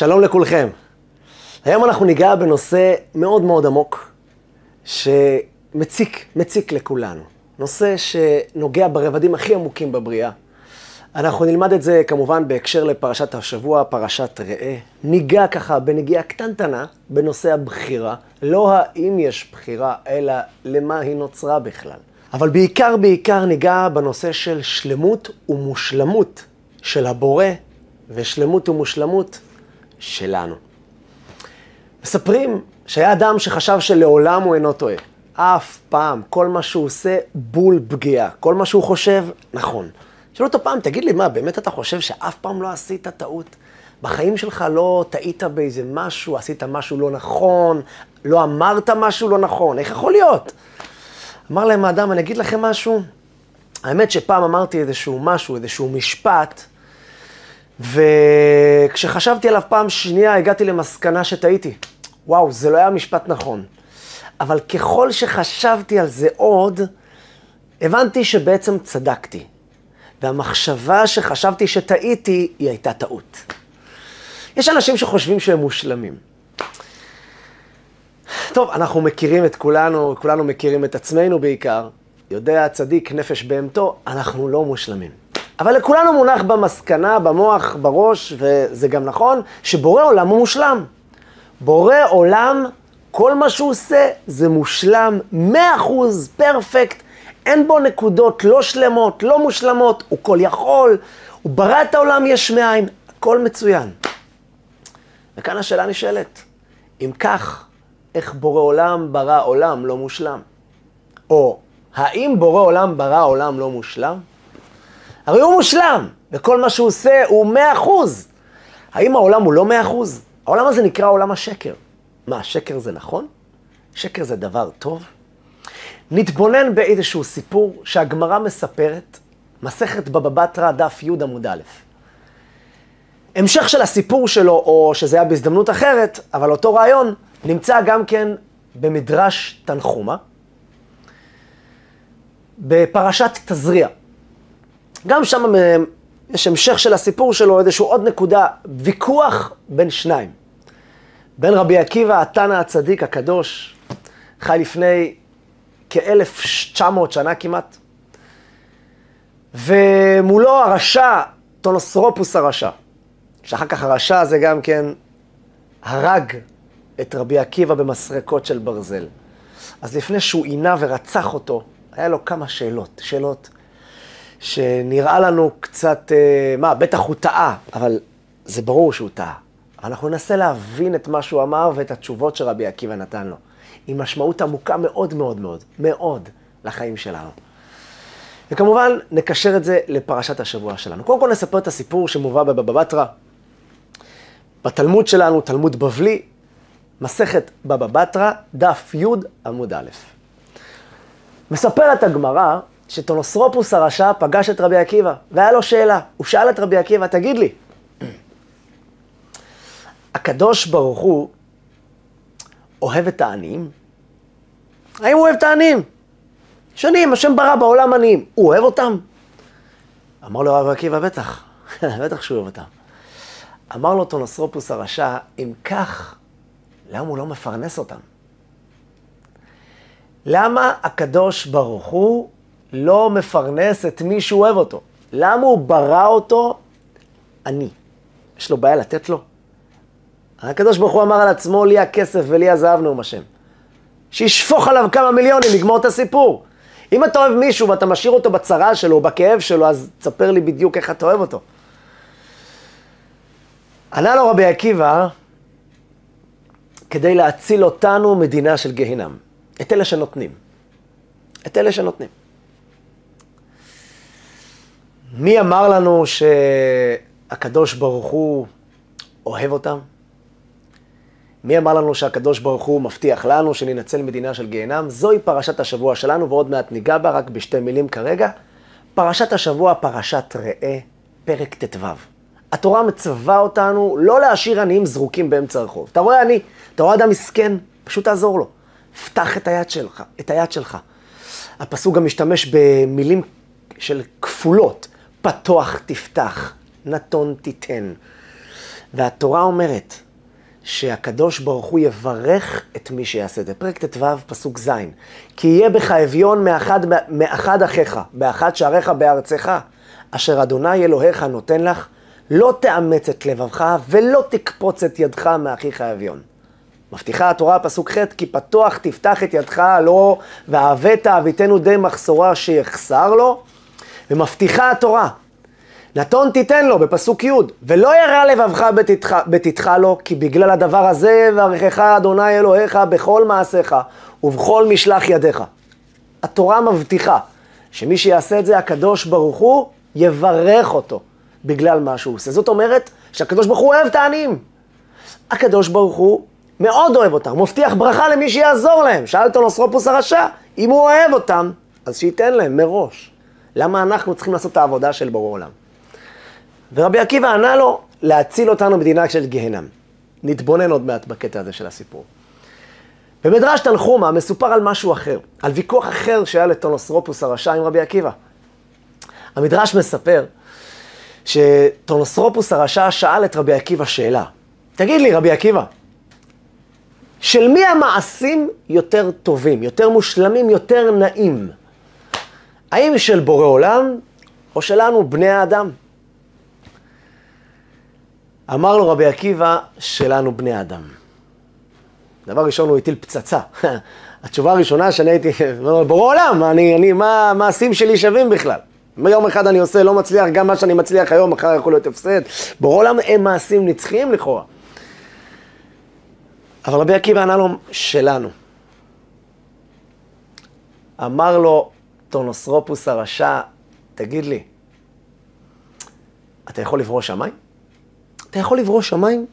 שלום לכולכם. היום אנחנו ניגע בנושא מאוד מאוד עמוק, שמציק, מציק לכולנו. נושא שנוגע ברבדים הכי עמוקים בבריאה. אנחנו נלמד את זה כמובן בהקשר לפרשת השבוע, פרשת ראה. ניגע ככה בנגיעה קטנטנה בנושא הבחירה. לא האם יש בחירה, אלא למה היא נוצרה בכלל. אבל בעיקר בעיקר ניגע בנושא של שלמות ומושלמות של הבורא ושלמות ומושלמות שלנו. מספרים שהיה אדם שחשב שלעולם הוא אינו טועה. אף פעם, כל מה שהוא עושה, בול פגיעה. כל מה שהוא חושב, נכון. שאלו אותו פעם, תגיד לי, מה, באמת אתה חושב שאף פעם לא עשית טעות? בחיים שלך לא טעית באיזה משהו, עשית משהו לא נכון, לא אמרת משהו לא נכון, איך יכול להיות? אמר להם האדם, אני אגיד לכם משהו, האמת שפעם אמרתי איזשהו משהו, איזשהו משפט, וכשחשבתי עליו פעם שנייה, הגעתי למסקנה שטעיתי. וואו, זה לא היה משפט נכון. אבל ככל שחשבתי על זה עוד, הבנתי שבעצם צדקתי. והמחשבה שחשבתי שטעיתי, היא הייתה טעות. יש אנשים שחושבים שהם מושלמים. טוב, אנחנו מכירים את כולנו, כולנו מכירים את עצמנו בעיקר. יודע צדיק נפש בהמתו, אנחנו לא מושלמים. אבל לכולנו מונח במסקנה, במוח, בראש, וזה גם נכון, שבורא עולם הוא מושלם. בורא עולם, כל מה שהוא עושה זה מושלם, מאה אחוז, פרפקט, אין בו נקודות לא שלמות, לא מושלמות, הוא כל יכול, הוא ברא את העולם יש מאין, הכל מצוין. וכאן השאלה נשאלת, אם כך, איך בורא עולם ברא עולם לא מושלם? או, האם בורא עולם ברא עולם לא מושלם? הרי הוא מושלם, וכל מה שהוא עושה הוא מאה אחוז. האם העולם הוא לא מאה אחוז? העולם הזה נקרא עולם השקר. מה, שקר זה נכון? שקר זה דבר טוב? נתבונן באיזשהו סיפור שהגמרא מספרת, מסכת בבא בתרא, דף י' עמוד א'. המשך של הסיפור שלו, או שזה היה בהזדמנות אחרת, אבל אותו רעיון, נמצא גם כן במדרש תנחומה, בפרשת תזריע. גם שם יש המשך של הסיפור שלו, איזשהו עוד נקודה, ויכוח בין שניים. בין רבי עקיבא, התנא הצדיק הקדוש, חי לפני כ-1900 שנה כמעט, ומולו הרשע, טונוסרופוס הרשע, שאחר כך הרשע הזה גם כן הרג את רבי עקיבא במסרקות של ברזל. אז לפני שהוא עינה ורצח אותו, היה לו כמה שאלות, שאלות שנראה לנו קצת, אה, מה, בטח הוא טעה, אבל זה ברור שהוא טעה. אנחנו ננסה להבין את מה שהוא אמר ואת התשובות שרבי עקיבא נתן לו. עם משמעות עמוקה מאוד מאוד מאוד, מאוד, לחיים שלנו. וכמובן, נקשר את זה לפרשת השבוע שלנו. קודם כל נספר את הסיפור שמובא בבבא בתרא. בתלמוד שלנו, תלמוד בבלי, מסכת בבא בתרא, דף י' עמוד א'. מספרת הגמרא שטונוסרופוס הרשע פגש את רבי עקיבא, והיה לו שאלה. הוא שאל את רבי עקיבא, תגיד לי, הקדוש ברוך הוא אוהב את העניים? האם הוא אוהב את העניים? שנים, השם ברא בעולם עניים. הוא אוהב אותם? אמר לו רבי עקיבא, בטח, בטח שהוא אוהב אותם. אמר לו טונוסרופוס הרשע, אם כך, למה הוא לא מפרנס אותם? למה הקדוש ברוך הוא לא מפרנס את מי שהוא אוהב אותו? למה הוא ברא אותו עני? יש לו בעיה לתת לו? הקדוש ברוך הוא אמר על עצמו, לי הכסף ולי הזהב נאום השם. שישפוך עליו כמה מיליונים, נגמור את הסיפור. אם אתה אוהב מישהו ואתה משאיר אותו בצרה שלו או בכאב שלו, אז תספר לי בדיוק איך אתה אוהב אותו. ענה לו רבי עקיבא, כדי להציל אותנו מדינה של גיהינם. את אלה שנותנים. את אלה שנותנים. מי אמר לנו שהקדוש ברוך הוא אוהב אותם? מי אמר לנו שהקדוש ברוך הוא מבטיח לנו שננצל מדינה של גיהנם? זוהי פרשת השבוע שלנו, ועוד מעט ניגע בה, רק בשתי מילים כרגע. פרשת השבוע, פרשת ראה, פרק ט"ו. התורה מצווה אותנו לא להשאיר עניים זרוקים באמצע הרחוב. אתה רואה עני, אתה רואה אדם מסכן, פשוט תעזור לו. פתח את היד שלך, את היד שלך. הפסוק גם משתמש במילים של כפולות. פתוח תפתח, נתון תיתן. והתורה אומרת שהקדוש ברוך הוא יברך את מי שיעשה את זה. פרק ט"ו, פסוק ז', כי יהיה בך אביון מאחד, מאחד אחיך, באחד שעריך בארצך, אשר אדוני אלוהיך נותן לך, לא תאמץ את לבבך ולא תקפוץ את ידך מאחיך אביון. מבטיחה התורה, פסוק ח', כי פתוח תפתח את ידך לו, והבאת אביתנו די מחסורה שיחסר לו. ומבטיחה התורה, נתון תיתן לו, בפסוק י', ולא ירע לבבך בתתך לו, כי בגלל הדבר הזה יברכך אדוני אלוהיך בכל מעשיך ובכל משלח ידיך. התורה מבטיחה שמי שיעשה את זה, הקדוש ברוך הוא יברך אותו בגלל מה שהוא עושה. זאת אומרת שהקדוש ברוך הוא אוהב את העניים. הקדוש ברוך הוא מאוד אוהב אותם, מבטיח ברכה למי שיעזור להם. שאל אותו הרשע, אם הוא אוהב אותם, אז שייתן להם מראש. למה אנחנו צריכים לעשות את העבודה של ברור עולם? ורבי עקיבא ענה לו, להציל אותנו מדינה של גיהנם. נתבונן עוד מעט בקטע הזה של הסיפור. במדרש תנחומה מסופר על משהו אחר, על ויכוח אחר שהיה לטונוסרופוס הרשע עם רבי עקיבא. המדרש מספר שטונוסרופוס הרשע שאל את רבי עקיבא שאלה. תגיד לי, רבי עקיבא, של מי המעשים יותר טובים, יותר מושלמים, יותר נעים? האם של בורא עולם או שלנו, בני האדם? אמר לו רבי עקיבא, שלנו בני אדם. דבר ראשון, הוא הטיל פצצה. התשובה הראשונה שאני הייתי, בורא עולם, אני, אני, מה המעשים שלי שווים בכלל? יום אחד אני עושה, לא מצליח, גם מה שאני מצליח היום, מחר יכול להיות הפסד. בורא עולם הם מעשים נצחיים לכאורה. אבל רבי עקיבא ענה לו, שלנו. אמר לו טונוסרופוס הרשע, תגיד לי, אתה יכול לברוא שמיים? אתה יכול לברוא שמיים?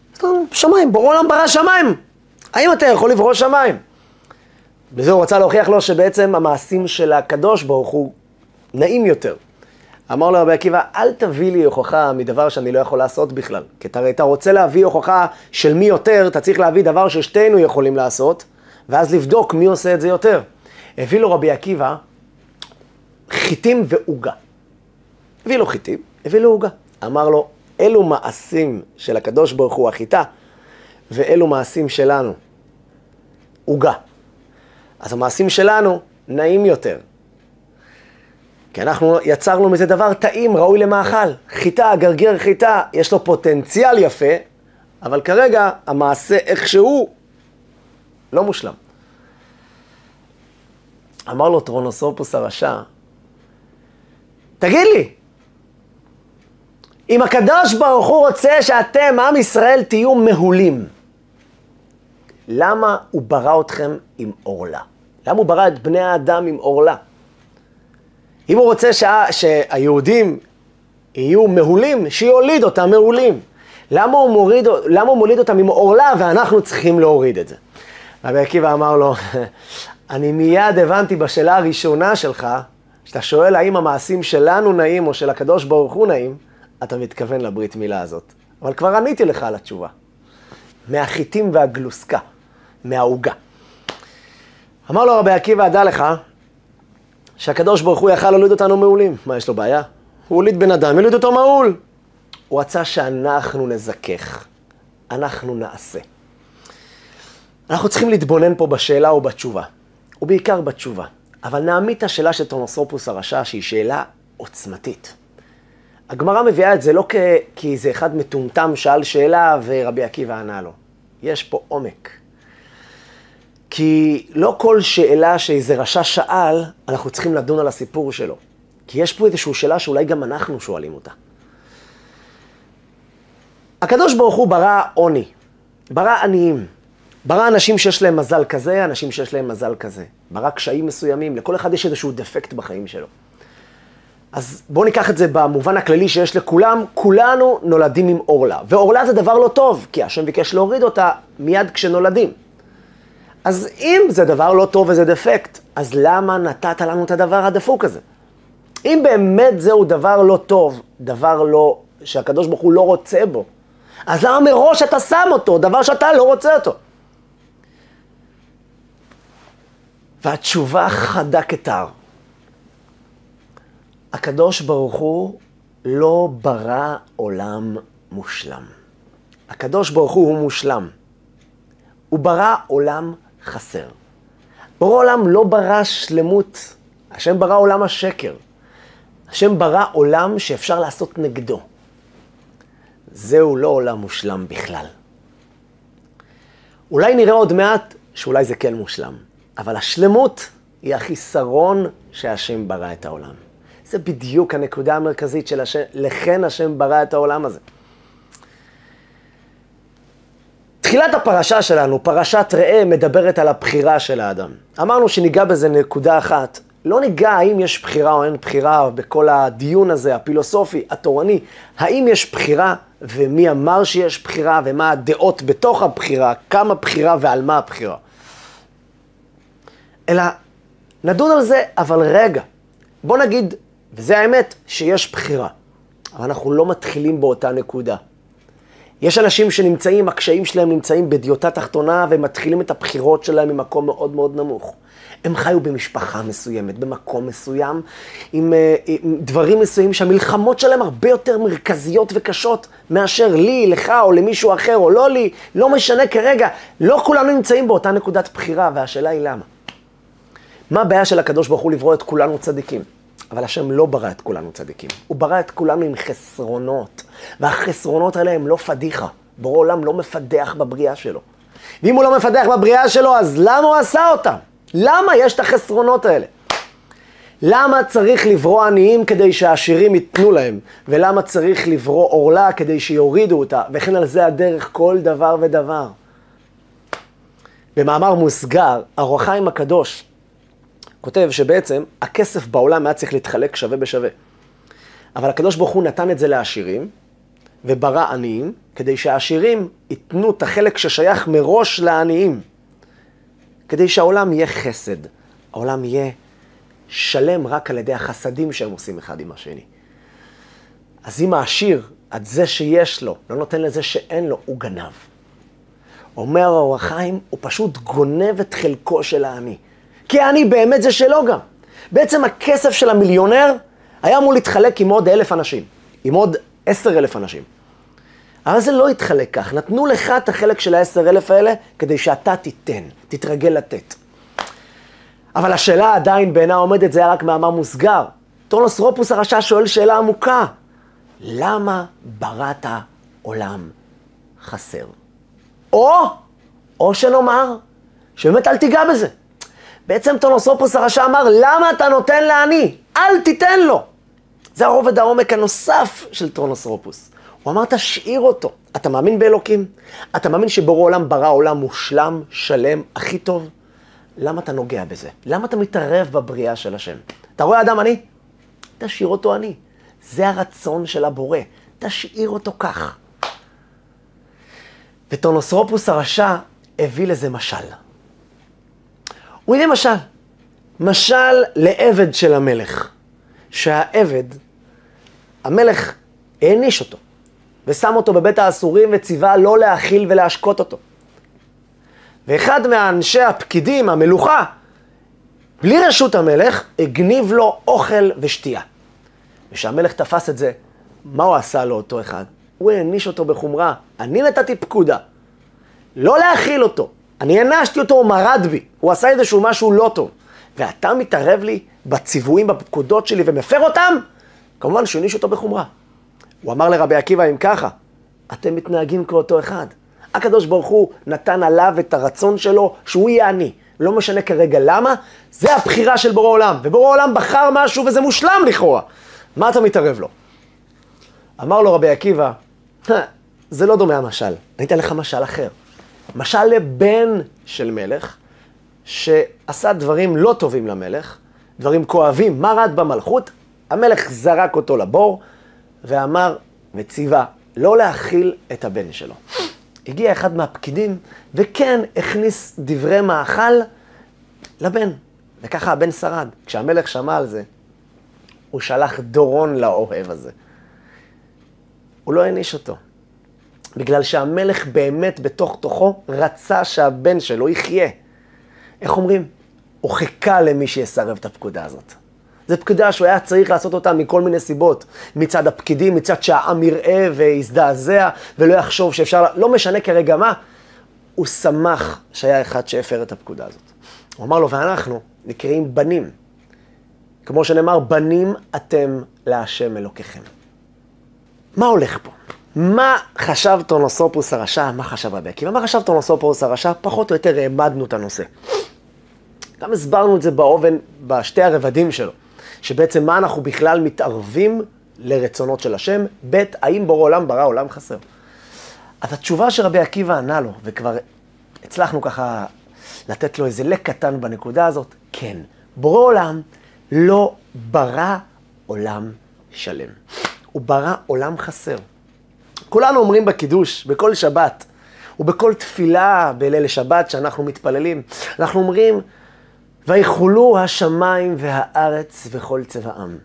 שמיים, בורא עולם ברא שמיים. האם אתה יכול לברוא שמיים? בזה הוא רצה להוכיח לו שבעצם המעשים של הקדוש ברוך הוא נעים יותר. אמר לו רבי עקיבא, אל תביא לי הוכחה מדבר שאני לא יכול לעשות בכלל. כי אתה, אתה רוצה להביא הוכחה של מי יותר, אתה צריך להביא דבר ששתינו יכולים לעשות, ואז לבדוק מי עושה את זה יותר. הביא לו רבי עקיבא חיטים ועוגה. הביא לו חיטים, הביא לו עוגה. אמר לו, אלו מעשים של הקדוש ברוך הוא החיטה, ואלו מעשים שלנו, עוגה. אז המעשים שלנו נעים יותר. כי אנחנו יצרנו מזה דבר טעים, ראוי למאכל. חיטה, גרגר חיטה, יש לו פוטנציאל יפה, אבל כרגע המעשה איכשהו לא מושלם. אמר לו טרונוסופוס הרשע, תגיד לי, אם הקדוש ברוך הוא רוצה שאתם, עם ישראל, תהיו מהולים, למה הוא ברא אתכם עם עורלה? למה הוא ברא את בני האדם עם עורלה? אם הוא רוצה שה, שהיהודים יהיו מהולים, שיוליד אותם מהולים. למה הוא, מוריד, למה הוא מוליד אותם עם עורלה ואנחנו צריכים להוריד את זה? רבי עקיבא אמר לו, אני מיד הבנתי בשאלה הראשונה שלך, שאתה שואל האם המעשים שלנו נעים או של הקדוש ברוך הוא נעים, אתה מתכוון לברית מילה הזאת. אבל כבר עניתי לך על התשובה. מהחיטים והגלוסקה, מהעוגה. אמר לו רבי עקיבא, דע לך, שהקדוש ברוך הוא יכל להוליד אותנו מעולים. מה, יש לו בעיה? הוא הוליד בן אדם, יוליד אותו מעול. הוא רצה שאנחנו נזכך, אנחנו נעשה. אנחנו צריכים להתבונן פה בשאלה או בתשובה, ובעיקר בתשובה. אבל נעמיד את השאלה של טונוסופוס הרשע, שהיא שאלה עוצמתית. הגמרא מביאה את זה לא כ... כי איזה אחד מטומטם שאל שאלה ורבי עקיבא ענה לו. יש פה עומק. כי לא כל שאלה שאיזה רשע שאל, אנחנו צריכים לדון על הסיפור שלו. כי יש פה איזושהי שאלה שאולי גם אנחנו שואלים אותה. הקדוש ברוך הוא ברא עוני, ברא עניים, ברא אנשים שיש להם מזל כזה, אנשים שיש להם מזל כזה. ברא קשיים מסוימים, לכל אחד יש איזשהו דפקט בחיים שלו. אז בואו ניקח את זה במובן הכללי שיש לכולם, כולנו נולדים עם עורלה. ועורלה זה דבר לא טוב, כי השם ביקש להוריד אותה מיד כשנולדים. אז אם זה דבר לא טוב וזה דפקט, אז למה נתת לנו את הדבר הדפוק הזה? אם באמת זהו דבר לא טוב, דבר לא, שהקדוש ברוך הוא לא רוצה בו, אז למה מראש אתה שם אותו, דבר שאתה לא רוצה אותו? והתשובה חדה כתר. הקדוש ברוך הוא לא ברא עולם מושלם. הקדוש ברוך הוא הוא מושלם. הוא ברא עולם חסר. בורא עולם לא ברא שלמות, השם ברא עולם השקר. השם ברא עולם שאפשר לעשות נגדו. זהו לא עולם מושלם בכלל. אולי נראה עוד מעט שאולי זה כן מושלם, אבל השלמות היא החיסרון שהשם ברא את העולם. זה בדיוק הנקודה המרכזית של השם, לכן השם ברא את העולם הזה. תחילת הפרשה שלנו, פרשת ראה, מדברת על הבחירה של האדם. אמרנו שניגע בזה נקודה אחת. לא ניגע האם יש בחירה או אין בחירה בכל הדיון הזה, הפילוסופי, התורני. האם יש בחירה ומי אמר שיש בחירה ומה הדעות בתוך הבחירה, כמה בחירה ועל מה הבחירה. אלא נדון על זה, אבל רגע, בוא נגיד, וזה האמת, שיש בחירה. אבל אנחנו לא מתחילים באותה נקודה. יש אנשים שנמצאים, הקשיים שלהם נמצאים בדיוטה תחתונה, והם מתחילים את הבחירות שלהם ממקום מאוד מאוד נמוך. הם חיו במשפחה מסוימת, במקום מסוים, עם, אה, עם דברים מסוימים שהמלחמות שלהם הרבה יותר מרכזיות וקשות מאשר לי, לך או למישהו אחר, או לא לי, לא משנה כרגע. לא כולנו נמצאים באותה נקודת בחירה, והשאלה היא למה. מה הבעיה של הקדוש ברוך הוא לברוא את כולנו צדיקים? אבל השם לא ברא את כולנו צדיקים. הוא ברא את כולנו עם חסרונות, והחסרונות האלה הם לא פדיחה. בורא עולם לא מפדח בבריאה שלו. ואם הוא לא מפדח בבריאה שלו, אז למה הוא עשה אותם? למה יש את החסרונות האלה? למה צריך לברוא עניים כדי שהעשירים ייתנו להם? ולמה צריך לברוא עורלה כדי שיורידו אותה? וכן על זה הדרך כל דבר ודבר. במאמר מוסגר, אור החיים הקדוש כותב שבעצם הכסף בעולם היה צריך להתחלק שווה בשווה. אבל הקדוש ברוך הוא נתן את זה לעשירים, וברא עניים, כדי שהעשירים ייתנו את החלק ששייך מראש לעניים. כדי שהעולם יהיה חסד, העולם יהיה שלם רק על ידי החסדים שהם עושים אחד עם השני. אז אם העשיר, עד זה שיש לו, לא נותן לזה שאין לו, הוא גנב. אומר האור החיים, הוא פשוט גונב את חלקו של העני. כי העני באמת זה שלו גם. בעצם הכסף של המיליונר היה אמור להתחלק עם עוד אלף אנשים, עם עוד עשר אלף אנשים. אבל זה לא התחלק כך, נתנו לך את החלק של העשר אלף האלה כדי שאתה תיתן, תתרגל לתת. אבל השאלה עדיין בעינה עומדת, זה היה רק מאמר מוסגר. טורנוס רופוס הרשע שואל שאלה עמוקה, למה בראת עולם חסר? או, או שנאמר, שבאמת אל תיגע בזה. בעצם טורנוס רופוס הרשע אמר, למה אתה נותן לעני? אל תיתן לו. זה הרובד העומק הנוסף של טורנוס רופוס. הוא אמר, תשאיר אותו. אתה מאמין באלוקים? אתה מאמין שבורא עולם ברא עולם מושלם, שלם, הכי טוב? למה אתה נוגע בזה? למה אתה מתערב בבריאה של השם? אתה רואה אדם עני? תשאיר אותו עני. זה הרצון של הבורא. תשאיר אותו כך. וטונוסרופוס הרשע הביא לזה משל. הוא הביא משל. משל לעבד של המלך. שהעבד, המלך העניש אותו. ושם אותו בבית האסורים וציווה לא להאכיל ולהשקות אותו. ואחד מאנשי הפקידים, המלוכה, בלי רשות המלך, הגניב לו אוכל ושתייה. וכשהמלך תפס את זה, מה הוא עשה לאותו אחד? הוא העניש אותו בחומרה. אני נתתי פקודה, לא להאכיל אותו. אני הענשתי אותו, הוא מרד בי. הוא עשה איזשהו משהו לא טוב. ואתה מתערב לי בציוויים, בפקודות שלי ומפר אותם? כמובן שהוא העניש אותו בחומרה. הוא אמר לרבי עקיבא, אם ככה, אתם מתנהגים כאותו אחד. הקדוש ברוך הוא נתן עליו את הרצון שלו שהוא יהיה עני. לא משנה כרגע למה, זה הבחירה של בורא עולם. ובורא עולם בחר משהו וזה מושלם לכאורה. מה אתה מתערב לו? אמר לו רבי עקיבא, זה לא דומה המשל, אני אתן לך משל אחר. משל לבן של מלך, שעשה דברים לא טובים למלך, דברים כואבים, מרד במלכות, המלך זרק אותו לבור, ואמר וציווה לא להאכיל את הבן שלו. הגיע אחד מהפקידים, וכן הכניס דברי מאכל לבן. וככה הבן שרד. כשהמלך שמע על זה, הוא שלח דורון לאוהב הזה. הוא לא העניש אותו. בגלל שהמלך באמת בתוך תוכו רצה שהבן שלו יחיה. איך אומרים? הוא חיכה למי שיסרב את הפקודה הזאת. זו פקודה שהוא היה צריך לעשות אותה מכל מיני סיבות. מצד הפקידים, מצד שהעם יראה ויזדעזע ולא יחשוב שאפשר, לא משנה כרגע מה, הוא שמח שהיה אחד שהפר את הפקודה הזאת. הוא אמר לו, ואנחנו נקראים בנים. כמו שנאמר, בנים אתם להשם אלוקיכם. מה הולך פה? מה חשב טונוסופוס הרשע, מה חשב רבי עקיבא? מה חשב טונוסופוס הרשע? פחות או יותר העמדנו את הנושא. גם הסברנו את זה באובן, בשתי הרבדים שלו, שבעצם מה אנחנו בכלל מתערבים לרצונות של השם, ב', האם בורא עולם ברא עולם חסר. אז התשובה שרבי עקיבא ענה לו, וכבר הצלחנו ככה לתת לו איזה לק קטן בנקודה הזאת, כן, בורא עולם לא ברא עולם שלם. הוא ברא עולם חסר. כולנו אומרים בקידוש, בכל שבת, ובכל תפילה בליל שבת שאנחנו מתפללים, אנחנו אומרים, ויחולו השמיים והארץ וכל צבעם.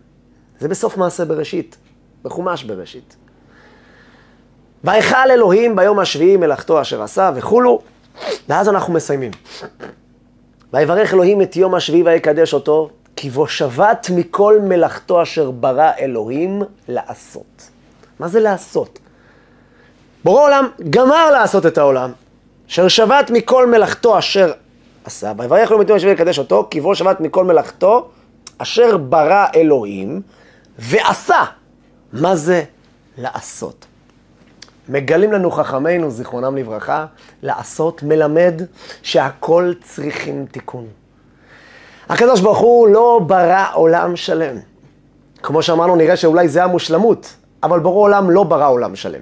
זה בסוף מעשה בראשית, בחומש בראשית. ויכל אלוהים ביום השביעי מלאכתו אשר עשה וכולו, ואז אנחנו מסיימים. ויברך אלוהים את יום השביעי ויקדש אותו, כי בו שבת מכל מלאכתו אשר ברא אלוהים לעשות. מה זה לעשות? בורא עולם גמר לעשות את העולם, אשר שבת מכל מלאכתו אשר עשה, ויברך את יום השביעי ויקדש אותו, כי בו שבת מכל מלאכתו אשר ברא אלוהים ועשה. מה זה לעשות? מגלים לנו חכמינו, זיכרונם לברכה, לעשות מלמד שהכל צריכים תיקון. הקדוש ברוך הוא לא ברא עולם שלם. כמו שאמרנו, נראה שאולי זה המושלמות, אבל בורא עולם לא ברא עולם שלם.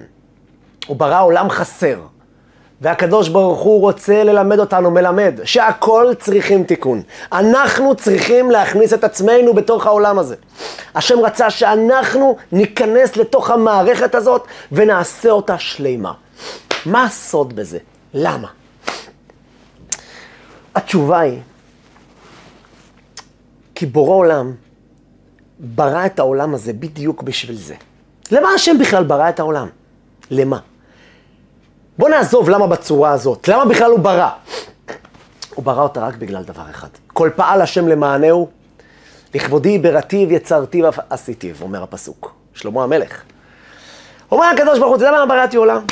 הוא ברא עולם חסר. והקדוש ברוך הוא רוצה ללמד אותנו, מלמד, שהכל צריכים תיקון. אנחנו צריכים להכניס את עצמנו בתוך העולם הזה. השם רצה שאנחנו ניכנס לתוך המערכת הזאת ונעשה אותה שלימה. מה הסוד בזה? למה? התשובה היא, כי בורא עולם ברא את העולם הזה בדיוק בשביל זה. למה השם בכלל ברא את העולם? למה? בוא נעזוב למה בצורה הזאת, למה בכלל הוא ברא? הוא ברא אותה רק בגלל דבר אחד. כל פעל השם למענהו, לכבודי בראתיו יצרתיו עשיתיו, אומר הפסוק. שלמה המלך. אומר הקדוש ברוך הוא, אתה יודע למה בראתי עולם?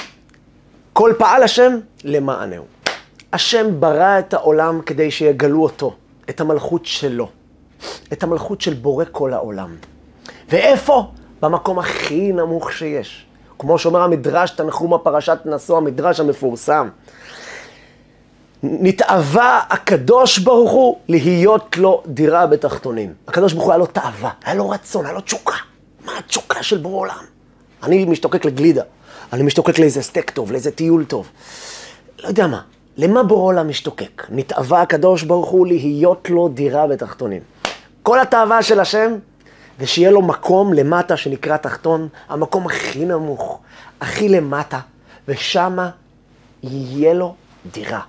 כל פעל השם למענהו. השם ברא את העולם כדי שיגלו אותו, את המלכות שלו, את המלכות של בורא כל העולם. ואיפה? במקום הכי נמוך שיש. כמו שאומר המדרש תנחומה פרשת נשוא, המדרש המפורסם. נתאווה הקדוש ברוך הוא להיות לו דירה בתחתונים. הקדוש ברוך הוא היה לו תאווה, היה לו רצון, היה לו תשוקה. מה התשוקה של בורא עולם? אני משתוקק לגלידה, אני משתוקק לאיזה סטייק טוב, לאיזה טיול טוב. לא יודע מה, למה בורא עולם משתוקק? נתאווה הקדוש ברוך הוא להיות לו דירה בתחתונים. כל התאווה של השם ושיהיה לו מקום למטה שנקרא תחתון, המקום הכי נמוך, הכי למטה, ושמה יהיה לו דירה.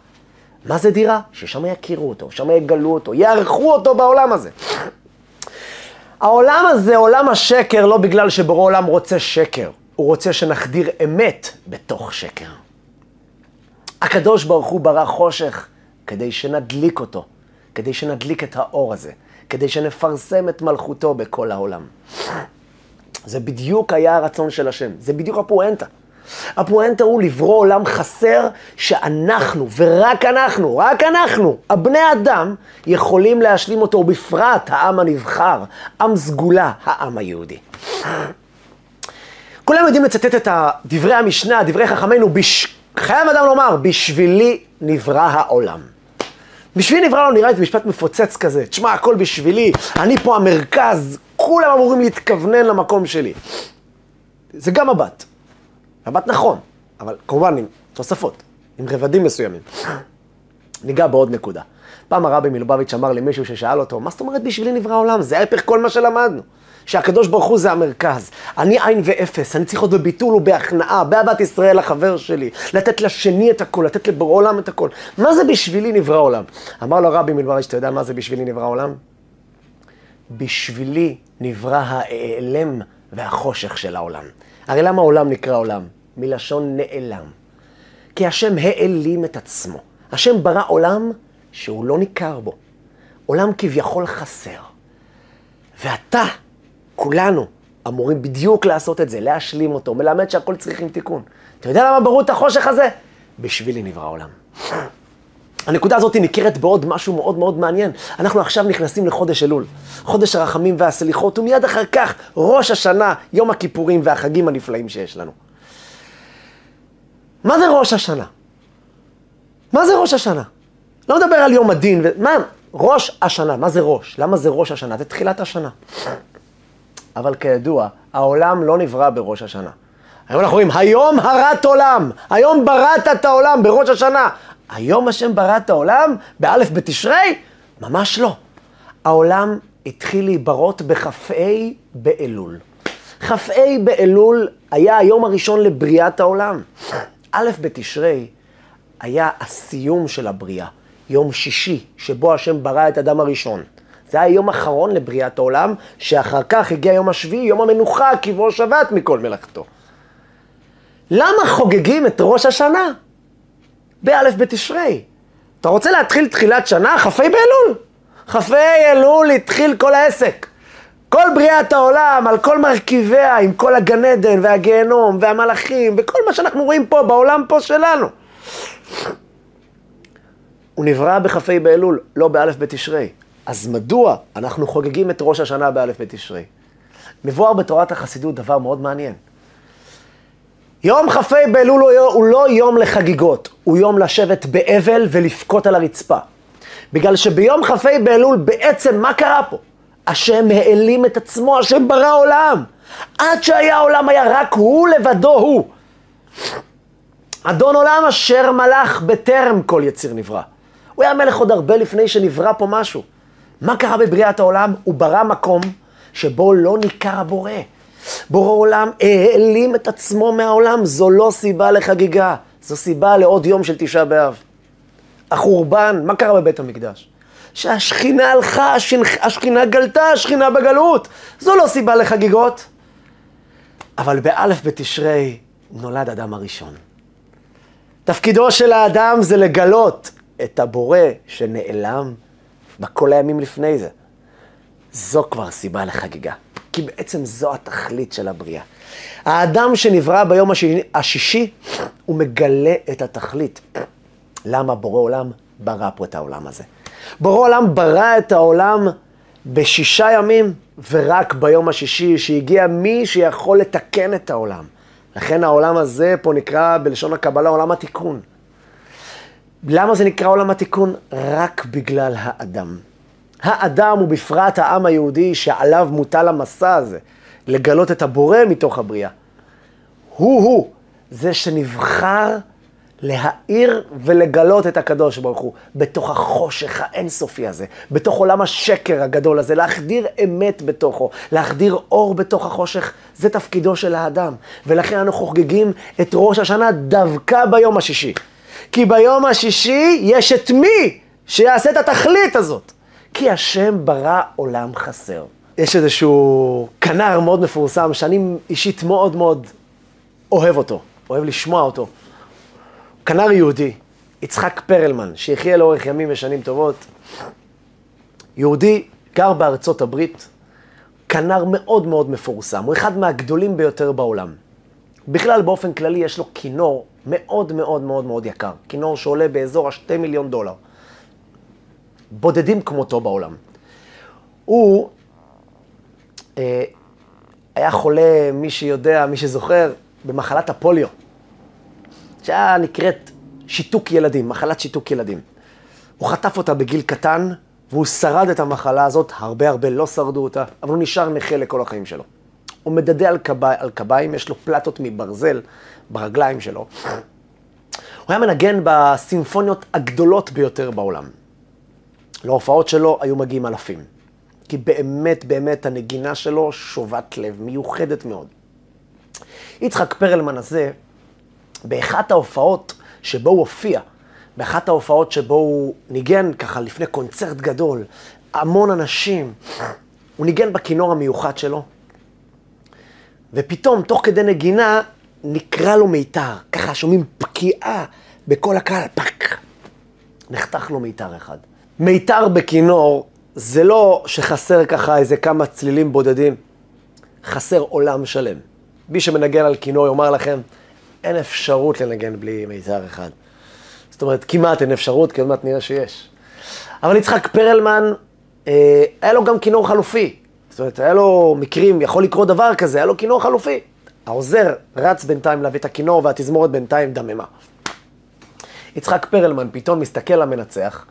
מה זה דירה? ששם יכירו אותו, שם יגלו אותו, יערכו אותו בעולם הזה. העולם הזה, עולם השקר, לא בגלל שבורא עולם רוצה שקר, הוא רוצה שנחדיר אמת בתוך שקר. הקדוש ברוך הוא ברא חושך כדי שנדליק אותו, כדי שנדליק את האור הזה. כדי שנפרסם את מלכותו בכל העולם. זה בדיוק היה הרצון של השם, זה בדיוק הפואנטה. הפואנטה הוא לברוא עולם חסר שאנחנו, ורק אנחנו, רק אנחנו, הבני אדם, יכולים להשלים אותו, ובפרט העם הנבחר, עם סגולה, העם היהודי. כולם יודעים לצטט את דברי המשנה, דברי חכמינו, בש... חייב אדם לומר, בשבילי נברא העולם. בשבילי נברא לו נראה לי משפט מפוצץ כזה. תשמע, הכל בשבילי, אני פה המרכז, כולם אמורים להתכוונן למקום שלי. זה גם מבט. מבט נכון, אבל כמובן עם תוספות, עם רבדים מסוימים. ניגע בעוד נקודה. פעם הרבי מלובביץ' אמר למישהו ששאל אותו, מה זאת אומרת בשבילי נברא העולם? זה ההפך כל מה שלמדנו. שהקדוש ברוך הוא זה המרכז. אני עין ואפס, אני צריך להיות בביטול ובהכנעה, באהבת ישראל לחבר שלי, לתת לשני את הכל, לתת לבורא עולם את הכל. מה זה בשבילי נברא עולם? אמר לו הרבי מלבריש, אתה יודע מה זה בשבילי נברא עולם? בשבילי נברא ההיעלם והחושך של העולם. הרי למה העולם נקרא עולם? מלשון נעלם. כי השם העלים את עצמו. השם ברא עולם שהוא לא ניכר בו. עולם כביכול חסר. ואתה, כולנו, אמורים בדיוק לעשות את זה, להשלים אותו, מלמד שהכל צריכים תיקון. אתה יודע למה ברו את החושך הזה? בשבילי נברא העולם. הנקודה הזאת ניכרת בעוד משהו מאוד מאוד מעניין. אנחנו עכשיו נכנסים לחודש אלול, חודש הרחמים והסליחות, ומיד אחר כך ראש השנה, יום הכיפורים והחגים הנפלאים שיש לנו. מה זה ראש השנה? מה זה ראש השנה? לא מדבר על יום הדין, ו... מה? ראש השנה, מה זה ראש? למה זה ראש השנה? זה תחילת השנה. אבל כידוע, העולם לא נברא בראש השנה. היום אנחנו רואים, היום הרת עולם, היום בראת את העולם בראש השנה. היום השם ברא את העולם, באלף בתשרי? ממש לא. העולם התחיל להיברות בכ"ה באלול. כ"ה באלול היה היום הראשון לבריאת העולם. א' בתשרי היה הסיום של הבריאה, יום שישי, שבו השם ברא את אדם הראשון. זה היה יום אחרון לבריאת העולם, שאחר כך הגיע יום השביעי, יום המנוחה, קברו שבת מכל מלאכתו. למה חוגגים את ראש השנה? באלף בתשרי. אתה רוצה להתחיל תחילת שנה? כ"ה באלול. כ"ה אלול התחיל כל העסק. כל בריאת העולם, על כל מרכיביה, עם כל הגן עדן והגיהנום והמלאכים וכל מה שאנחנו רואים פה, בעולם פה שלנו. הוא נברא בכ"ה באלול, לא באלף בתשרי. אז מדוע אנחנו חוגגים את ראש השנה באלף בתשרי? מבואר בתורת החסידות דבר מאוד מעניין. יום כ"ה באלול הוא לא יום לחגיגות, הוא יום לשבת באבל ולבכות על הרצפה. בגלל שביום כ"ה באלול בעצם מה קרה פה? השם העלים את עצמו, השם ברא עולם. עד שהיה עולם היה רק הוא לבדו הוא. אדון עולם אשר מלך בטרם כל יציר נברא. הוא היה מלך עוד הרבה לפני שנברא פה משהו. מה קרה בבריאת העולם? הוא ברא מקום שבו לא ניכר הבורא. בורא עולם העלים את עצמו מהעולם, זו לא סיבה לחגיגה, זו סיבה לעוד יום של תשעה באב. החורבן, מה קרה בבית המקדש? שהשכינה הלכה, השכינה גלתה, השכינה בגלות. זו לא סיבה לחגיגות. אבל באלף בתשרי נולד אדם הראשון. תפקידו של האדם זה לגלות את הבורא שנעלם בכל הימים לפני זה. זו כבר סיבה לחגיגה. כי בעצם זו התכלית של הבריאה. האדם שנברא ביום השישי, השישי, הוא מגלה את התכלית. למה בורא עולם ברא פה את העולם הזה? בורא עולם ברא את העולם בשישה ימים, ורק ביום השישי שהגיע מי שיכול לתקן את העולם. לכן העולם הזה פה נקרא בלשון הקבלה עולם התיקון. למה זה נקרא עולם התיקון? רק בגלל האדם. האדם ובפרט העם היהודי שעליו מוטל המסע הזה, לגלות את הבורא מתוך הבריאה. הוא-הוא זה שנבחר להאיר ולגלות את הקדוש ברוך הוא בתוך החושך האינסופי הזה, בתוך עולם השקר הגדול הזה, להחדיר אמת בתוכו, להחדיר אור בתוך החושך, זה תפקידו של האדם. ולכן אנו חוגגים את ראש השנה דווקא ביום השישי. כי ביום השישי יש את מי שיעשה את התכלית הזאת. כי השם ברא עולם חסר. יש איזשהו כנר מאוד מפורסם, שאני אישית מאוד מאוד אוהב אותו, אוהב לשמוע אותו. כנר יהודי, יצחק פרלמן, שיחיה לאורך ימים ושנים טובות. יהודי, גר בארצות הברית, כנר מאוד מאוד מפורסם, הוא אחד מהגדולים ביותר בעולם. בכלל, באופן כללי, יש לו כינור מאוד מאוד מאוד מאוד יקר. כינור שעולה באזור ה-2 מיליון דולר. בודדים כמותו בעולם. הוא אה, היה חולה, מי שיודע, מי שזוכר, במחלת הפוליו, שהיה נקראת שיתוק ילדים, מחלת שיתוק ילדים. הוא חטף אותה בגיל קטן, והוא שרד את המחלה הזאת, הרבה הרבה לא שרדו אותה, אבל הוא נשאר נכה לכל החיים שלו. הוא מדדה על, קב... על קביים, יש לו פלטות מברזל ברגליים שלו. הוא היה מנגן בסימפוניות הגדולות ביותר בעולם. להופעות שלו היו מגיעים אלפים. כי באמת, באמת, הנגינה שלו שובת לב, מיוחדת מאוד. יצחק פרלמן הזה, באחת ההופעות שבו הוא הופיע, באחת ההופעות שבו הוא ניגן ככה לפני קונצרט גדול, המון אנשים, הוא ניגן בכינור המיוחד שלו, ופתאום, תוך כדי נגינה, נקרע לו מיתר, ככה שומעים פקיעה בכל הקהל, פאק, נחתך לו מיתר אחד. מיתר בכינור זה לא שחסר ככה איזה כמה צלילים בודדים, חסר עולם שלם. מי שמנגן על כינור יאמר לכם, אין אפשרות לנגן בלי מיתר אחד. זאת אומרת, כמעט אין אפשרות, כי עוד מעט נראה שיש. אבל יצחק פרלמן, אה, היה לו גם כינור חלופי. זאת אומרת, היה לו מקרים, יכול לקרות דבר כזה, היה לו כינור חלופי. העוזר רץ בינתיים להביא את הכינור והתזמורת בינתיים דממה. יצחק פרלמן פתאום מסתכל למנצח,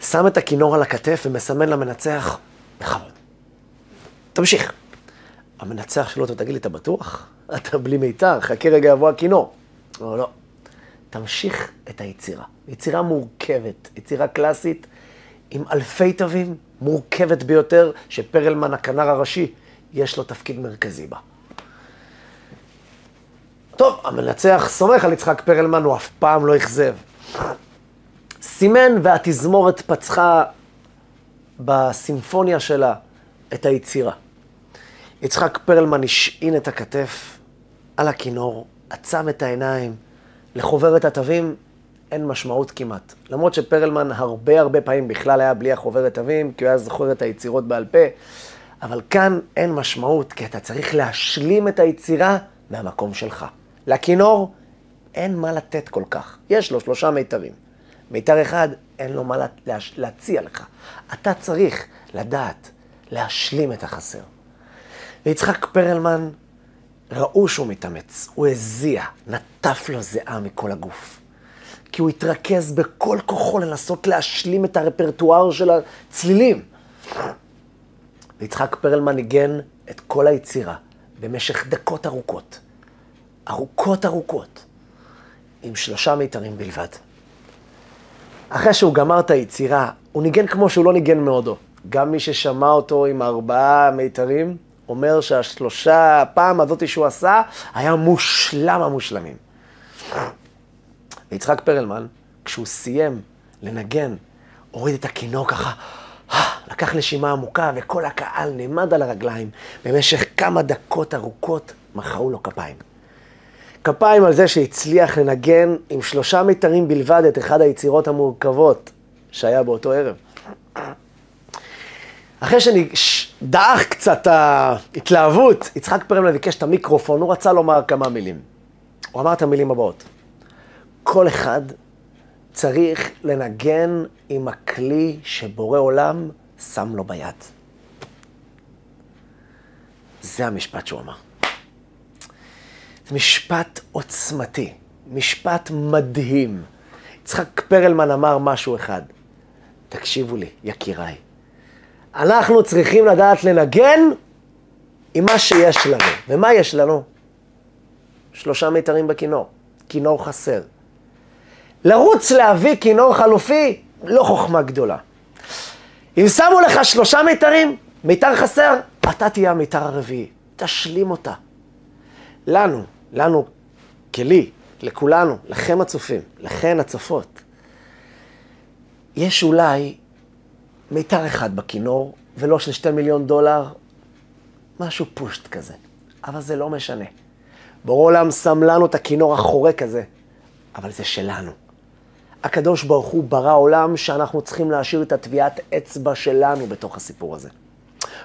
שם את הכינור על הכתף ומסמן למנצח, בכבוד. תמשיך. המנצח שלו, תגיד לי, אתה בטוח? אתה בלי מיתר, חכה רגע יבוא הכינור. לא, לא. תמשיך את היצירה. יצירה מורכבת, יצירה קלאסית עם אלפי תווים, מורכבת ביותר, שפרלמן, הכנר הראשי, יש לו תפקיד מרכזי בה. טוב, המנצח סומך על יצחק פרלמן, הוא אף פעם לא אכזב. סימן והתזמורת פצחה בסימפוניה שלה את היצירה. יצחק פרלמן השעין את הכתף על הכינור, עצם את העיניים, לחוברת התווים אין משמעות כמעט. למרות שפרלמן הרבה הרבה פעמים בכלל היה בלי החוברת תווים, כי הוא היה זוכר את היצירות בעל פה, אבל כאן אין משמעות, כי אתה צריך להשלים את היצירה מהמקום שלך. לכינור אין מה לתת כל כך. יש לו שלושה מיתרים. מיתר אחד, אין לו מה לה, להציע לך. אתה צריך לדעת להשלים את החסר. ויצחק פרלמן, ראו שהוא מתאמץ, הוא הזיע, נטף לו זיעה מכל הגוף. כי הוא התרכז בכל כוחו לנסות להשלים את הרפרטואר של הצלילים. ויצחק פרלמן ניגן את כל היצירה במשך דקות ארוכות. ארוכות ארוכות, עם שלושה מיתרים בלבד. אחרי שהוא גמר את היצירה, הוא ניגן כמו שהוא לא ניגן מעודו. גם מי ששמע אותו עם ארבעה מיתרים, אומר שהשלושה, הפעם הזאת שהוא עשה, היה מושלם המושלמים. ויצחק פרלמן, כשהוא סיים לנגן, הוריד את הכינור ככה, לקח נשימה עמוקה, וכל הקהל נעמד על הרגליים. במשך כמה דקות ארוכות מחאו לו כפיים. כפיים על זה שהצליח לנגן עם שלושה מיתרים בלבד את אחד היצירות המורכבות שהיה באותו ערב. אחרי שדעך קצת ההתלהבות, יצחק פרלמן ביקש את המיקרופון, הוא רצה לומר כמה מילים. הוא אמר את המילים הבאות: כל אחד צריך לנגן עם הכלי שבורא עולם שם לו ביד. זה המשפט שהוא אמר. זה משפט עוצמתי, משפט מדהים. יצחק פרלמן אמר משהו אחד, תקשיבו לי, יקיריי. אנחנו צריכים לדעת לנגן עם מה שיש לנו. ומה יש לנו? שלושה מיתרים בכינור, כינור חסר. לרוץ להביא כינור חלופי, לא חוכמה גדולה. אם שמו לך שלושה מיתרים, מיתר חסר, אתה תהיה המיתר הרביעי. תשלים אותה. לנו, לנו, כלי, לכולנו, לכם הצופים, לכן הצופות, יש אולי מיתר אחד בכינור, ולא של שתי מיליון דולר, משהו פושט כזה. אבל זה לא משנה. בורא עולם שם לנו את הכינור החורק הזה, אבל זה שלנו. הקדוש ברוך הוא ברא עולם שאנחנו צריכים להשאיר את הטביעת אצבע שלנו בתוך הסיפור הזה.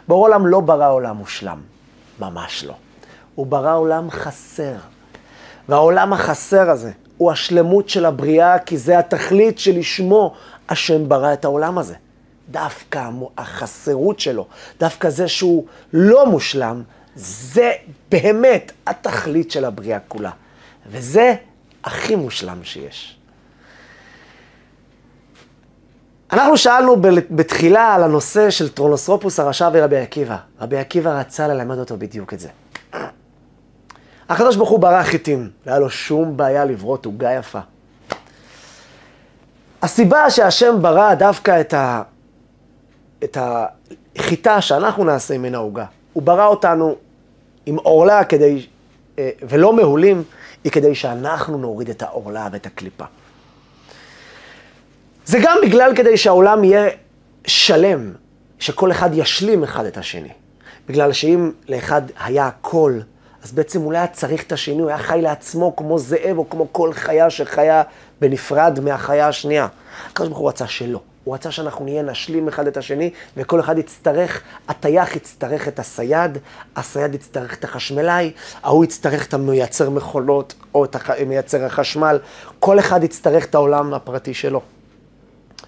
בורא עולם לא ברא עולם מושלם, ממש לא. הוא ברא עולם חסר. והעולם החסר הזה הוא השלמות של הבריאה, כי זה התכלית שלשמו השם ברא את העולם הזה. דווקא החסרות שלו, דווקא זה שהוא לא מושלם, זה באמת התכלית של הבריאה כולה. וזה הכי מושלם שיש. אנחנו שאלנו בתחילה על הנושא של טרונוסרופוס הרשע ורבי עקיבא. רבי עקיבא רצה ללמד אותו בדיוק את זה. הקדוש ברוך הוא ברא חיטים, לא היה לו שום בעיה לברות עוגה יפה. הסיבה שהשם ברא דווקא את, ה... את החיטה שאנחנו נעשה ממנה עוגה, הוא ברא אותנו עם עורלה כדי, אה, ולא מהולים, היא כדי שאנחנו נוריד את העורלה ואת הקליפה. זה גם בגלל כדי שהעולם יהיה שלם, שכל אחד ישלים אחד את השני. בגלל שאם לאחד היה הכל, אז בעצם הוא לא היה צריך את השני, הוא היה חי לעצמו כמו זאב או כמו כל חיה שחיה בנפרד מהחיה השנייה. הקדוש ברוך הוא רצה שלא. הוא רצה שאנחנו נהיה נשלים אחד את השני, וכל אחד יצטרך, הטייח יצטרך את הסייד, הסייד יצטרך את החשמלאי, ההוא יצטרך את המייצר מכולות, או את מייצר החשמל, כל אחד יצטרך את העולם הפרטי שלו.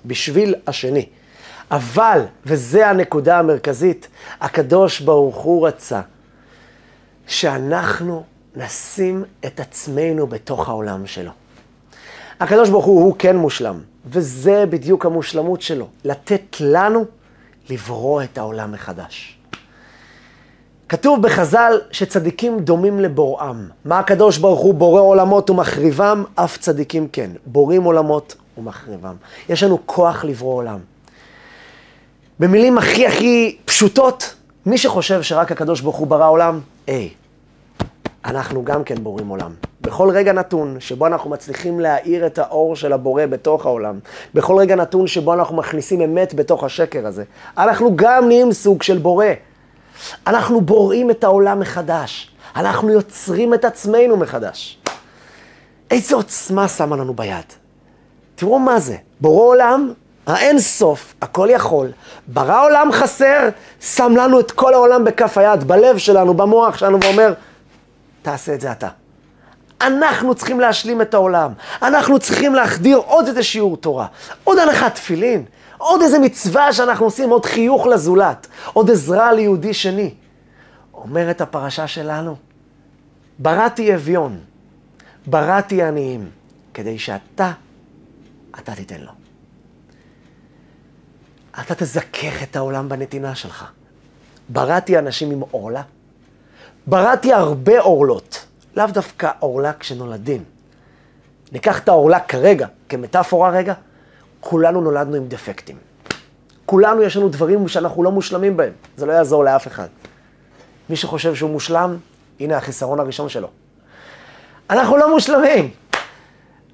בשביל השני. אבל, וזו הנקודה המרכזית, הקדוש ברוך הוא רצה שאנחנו נשים את עצמנו בתוך העולם שלו. הקדוש ברוך הוא, הוא כן מושלם, וזה בדיוק המושלמות שלו, לתת לנו לברוא את העולם מחדש. כתוב בחז"ל שצדיקים דומים לבוראם. מה הקדוש ברוך הוא בורא עולמות ומחריבם? אף צדיקים כן. בורים עולמות ומחריבם. יש לנו כוח לברוא עולם. במילים הכי הכי פשוטות, מי שחושב שרק הקדוש ברוך הוא ברא עולם, היי, אנחנו גם כן בורים עולם. בכל רגע נתון שבו אנחנו מצליחים להאיר את האור של הבורא בתוך העולם, בכל רגע נתון שבו אנחנו מכניסים אמת בתוך השקר הזה, אנחנו גם נהיים סוג של בורא. אנחנו בוראים את העולם מחדש. אנחנו יוצרים את עצמנו מחדש. איזה עוצמה שמה לנו ביד. תראו מה זה, בורא עולם, האין סוף, הכל יכול, ברא עולם חסר, שם לנו את כל העולם בכף היד, בלב שלנו, במוח שלנו, ואומר, תעשה את זה אתה. אנחנו צריכים להשלים את העולם. אנחנו צריכים להחדיר עוד איזה שיעור תורה, עוד הנחת תפילין, עוד איזה מצווה שאנחנו עושים, עוד חיוך לזולת, עוד עזרה ליהודי שני. אומרת הפרשה שלנו, בראתי אביון, בראתי עניים, כדי שאתה, אתה תיתן לו. אתה תזכך את העולם בנתינה שלך. בראתי אנשים עם עורלה, בראתי הרבה עורלות, לאו דווקא עורלה כשנולדים. ניקח את העורלה כרגע, כמטאפורה רגע, כולנו נולדנו עם דפקטים. כולנו יש לנו דברים שאנחנו לא מושלמים בהם, זה לא יעזור לאף אחד. מי שחושב שהוא מושלם, הנה החיסרון הראשון שלו. אנחנו לא מושלמים.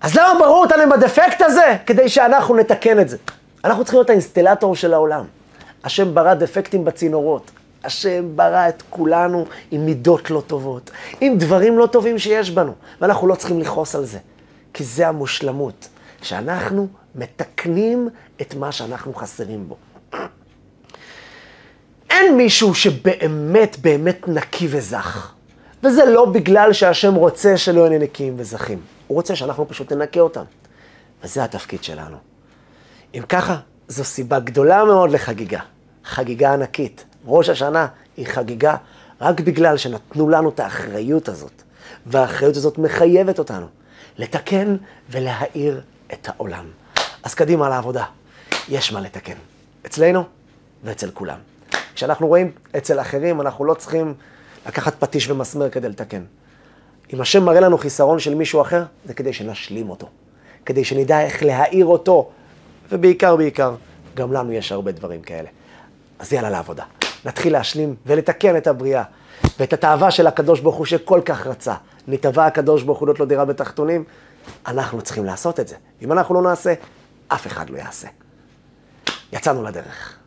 אז למה ברור אותנו בדפקט הזה? כדי שאנחנו נתקן את זה. אנחנו צריכים להיות האינסטלטור של העולם. השם ברא דפקטים בצינורות. השם ברא את כולנו עם מידות לא טובות, עם דברים לא טובים שיש בנו, ואנחנו לא צריכים לכעוס על זה, כי זה המושלמות, שאנחנו מתקנים את מה שאנחנו חסרים בו. אין מישהו שבאמת באמת נקי וזך, וזה לא בגלל שהשם רוצה שלא יהיו נקיים וזכים, הוא רוצה שאנחנו פשוט ננקה אותם, וזה התפקיד שלנו. אם ככה, זו סיבה גדולה מאוד לחגיגה, חגיגה ענקית. ראש השנה היא חגיגה רק בגלל שנתנו לנו את האחריות הזאת, והאחריות הזאת מחייבת אותנו לתקן ולהאיר את העולם. אז קדימה לעבודה, יש מה לתקן, אצלנו ואצל כולם. כשאנחנו רואים אצל אחרים, אנחנו לא צריכים לקחת פטיש ומסמר כדי לתקן. אם השם מראה לנו חיסרון של מישהו אחר, זה כדי שנשלים אותו, כדי שנדע איך להאיר אותו, ובעיקר, בעיקר, גם לנו יש הרבה דברים כאלה. אז יאללה לעבודה. נתחיל להשלים ולתקן את הבריאה. ואת התאווה של הקדוש ברוך הוא שכל כך רצה. נתבע הקדוש ברוך הוא לא דירה בתחתונים, אנחנו צריכים לעשות את זה. אם אנחנו לא נעשה, אף אחד לא יעשה. יצאנו לדרך.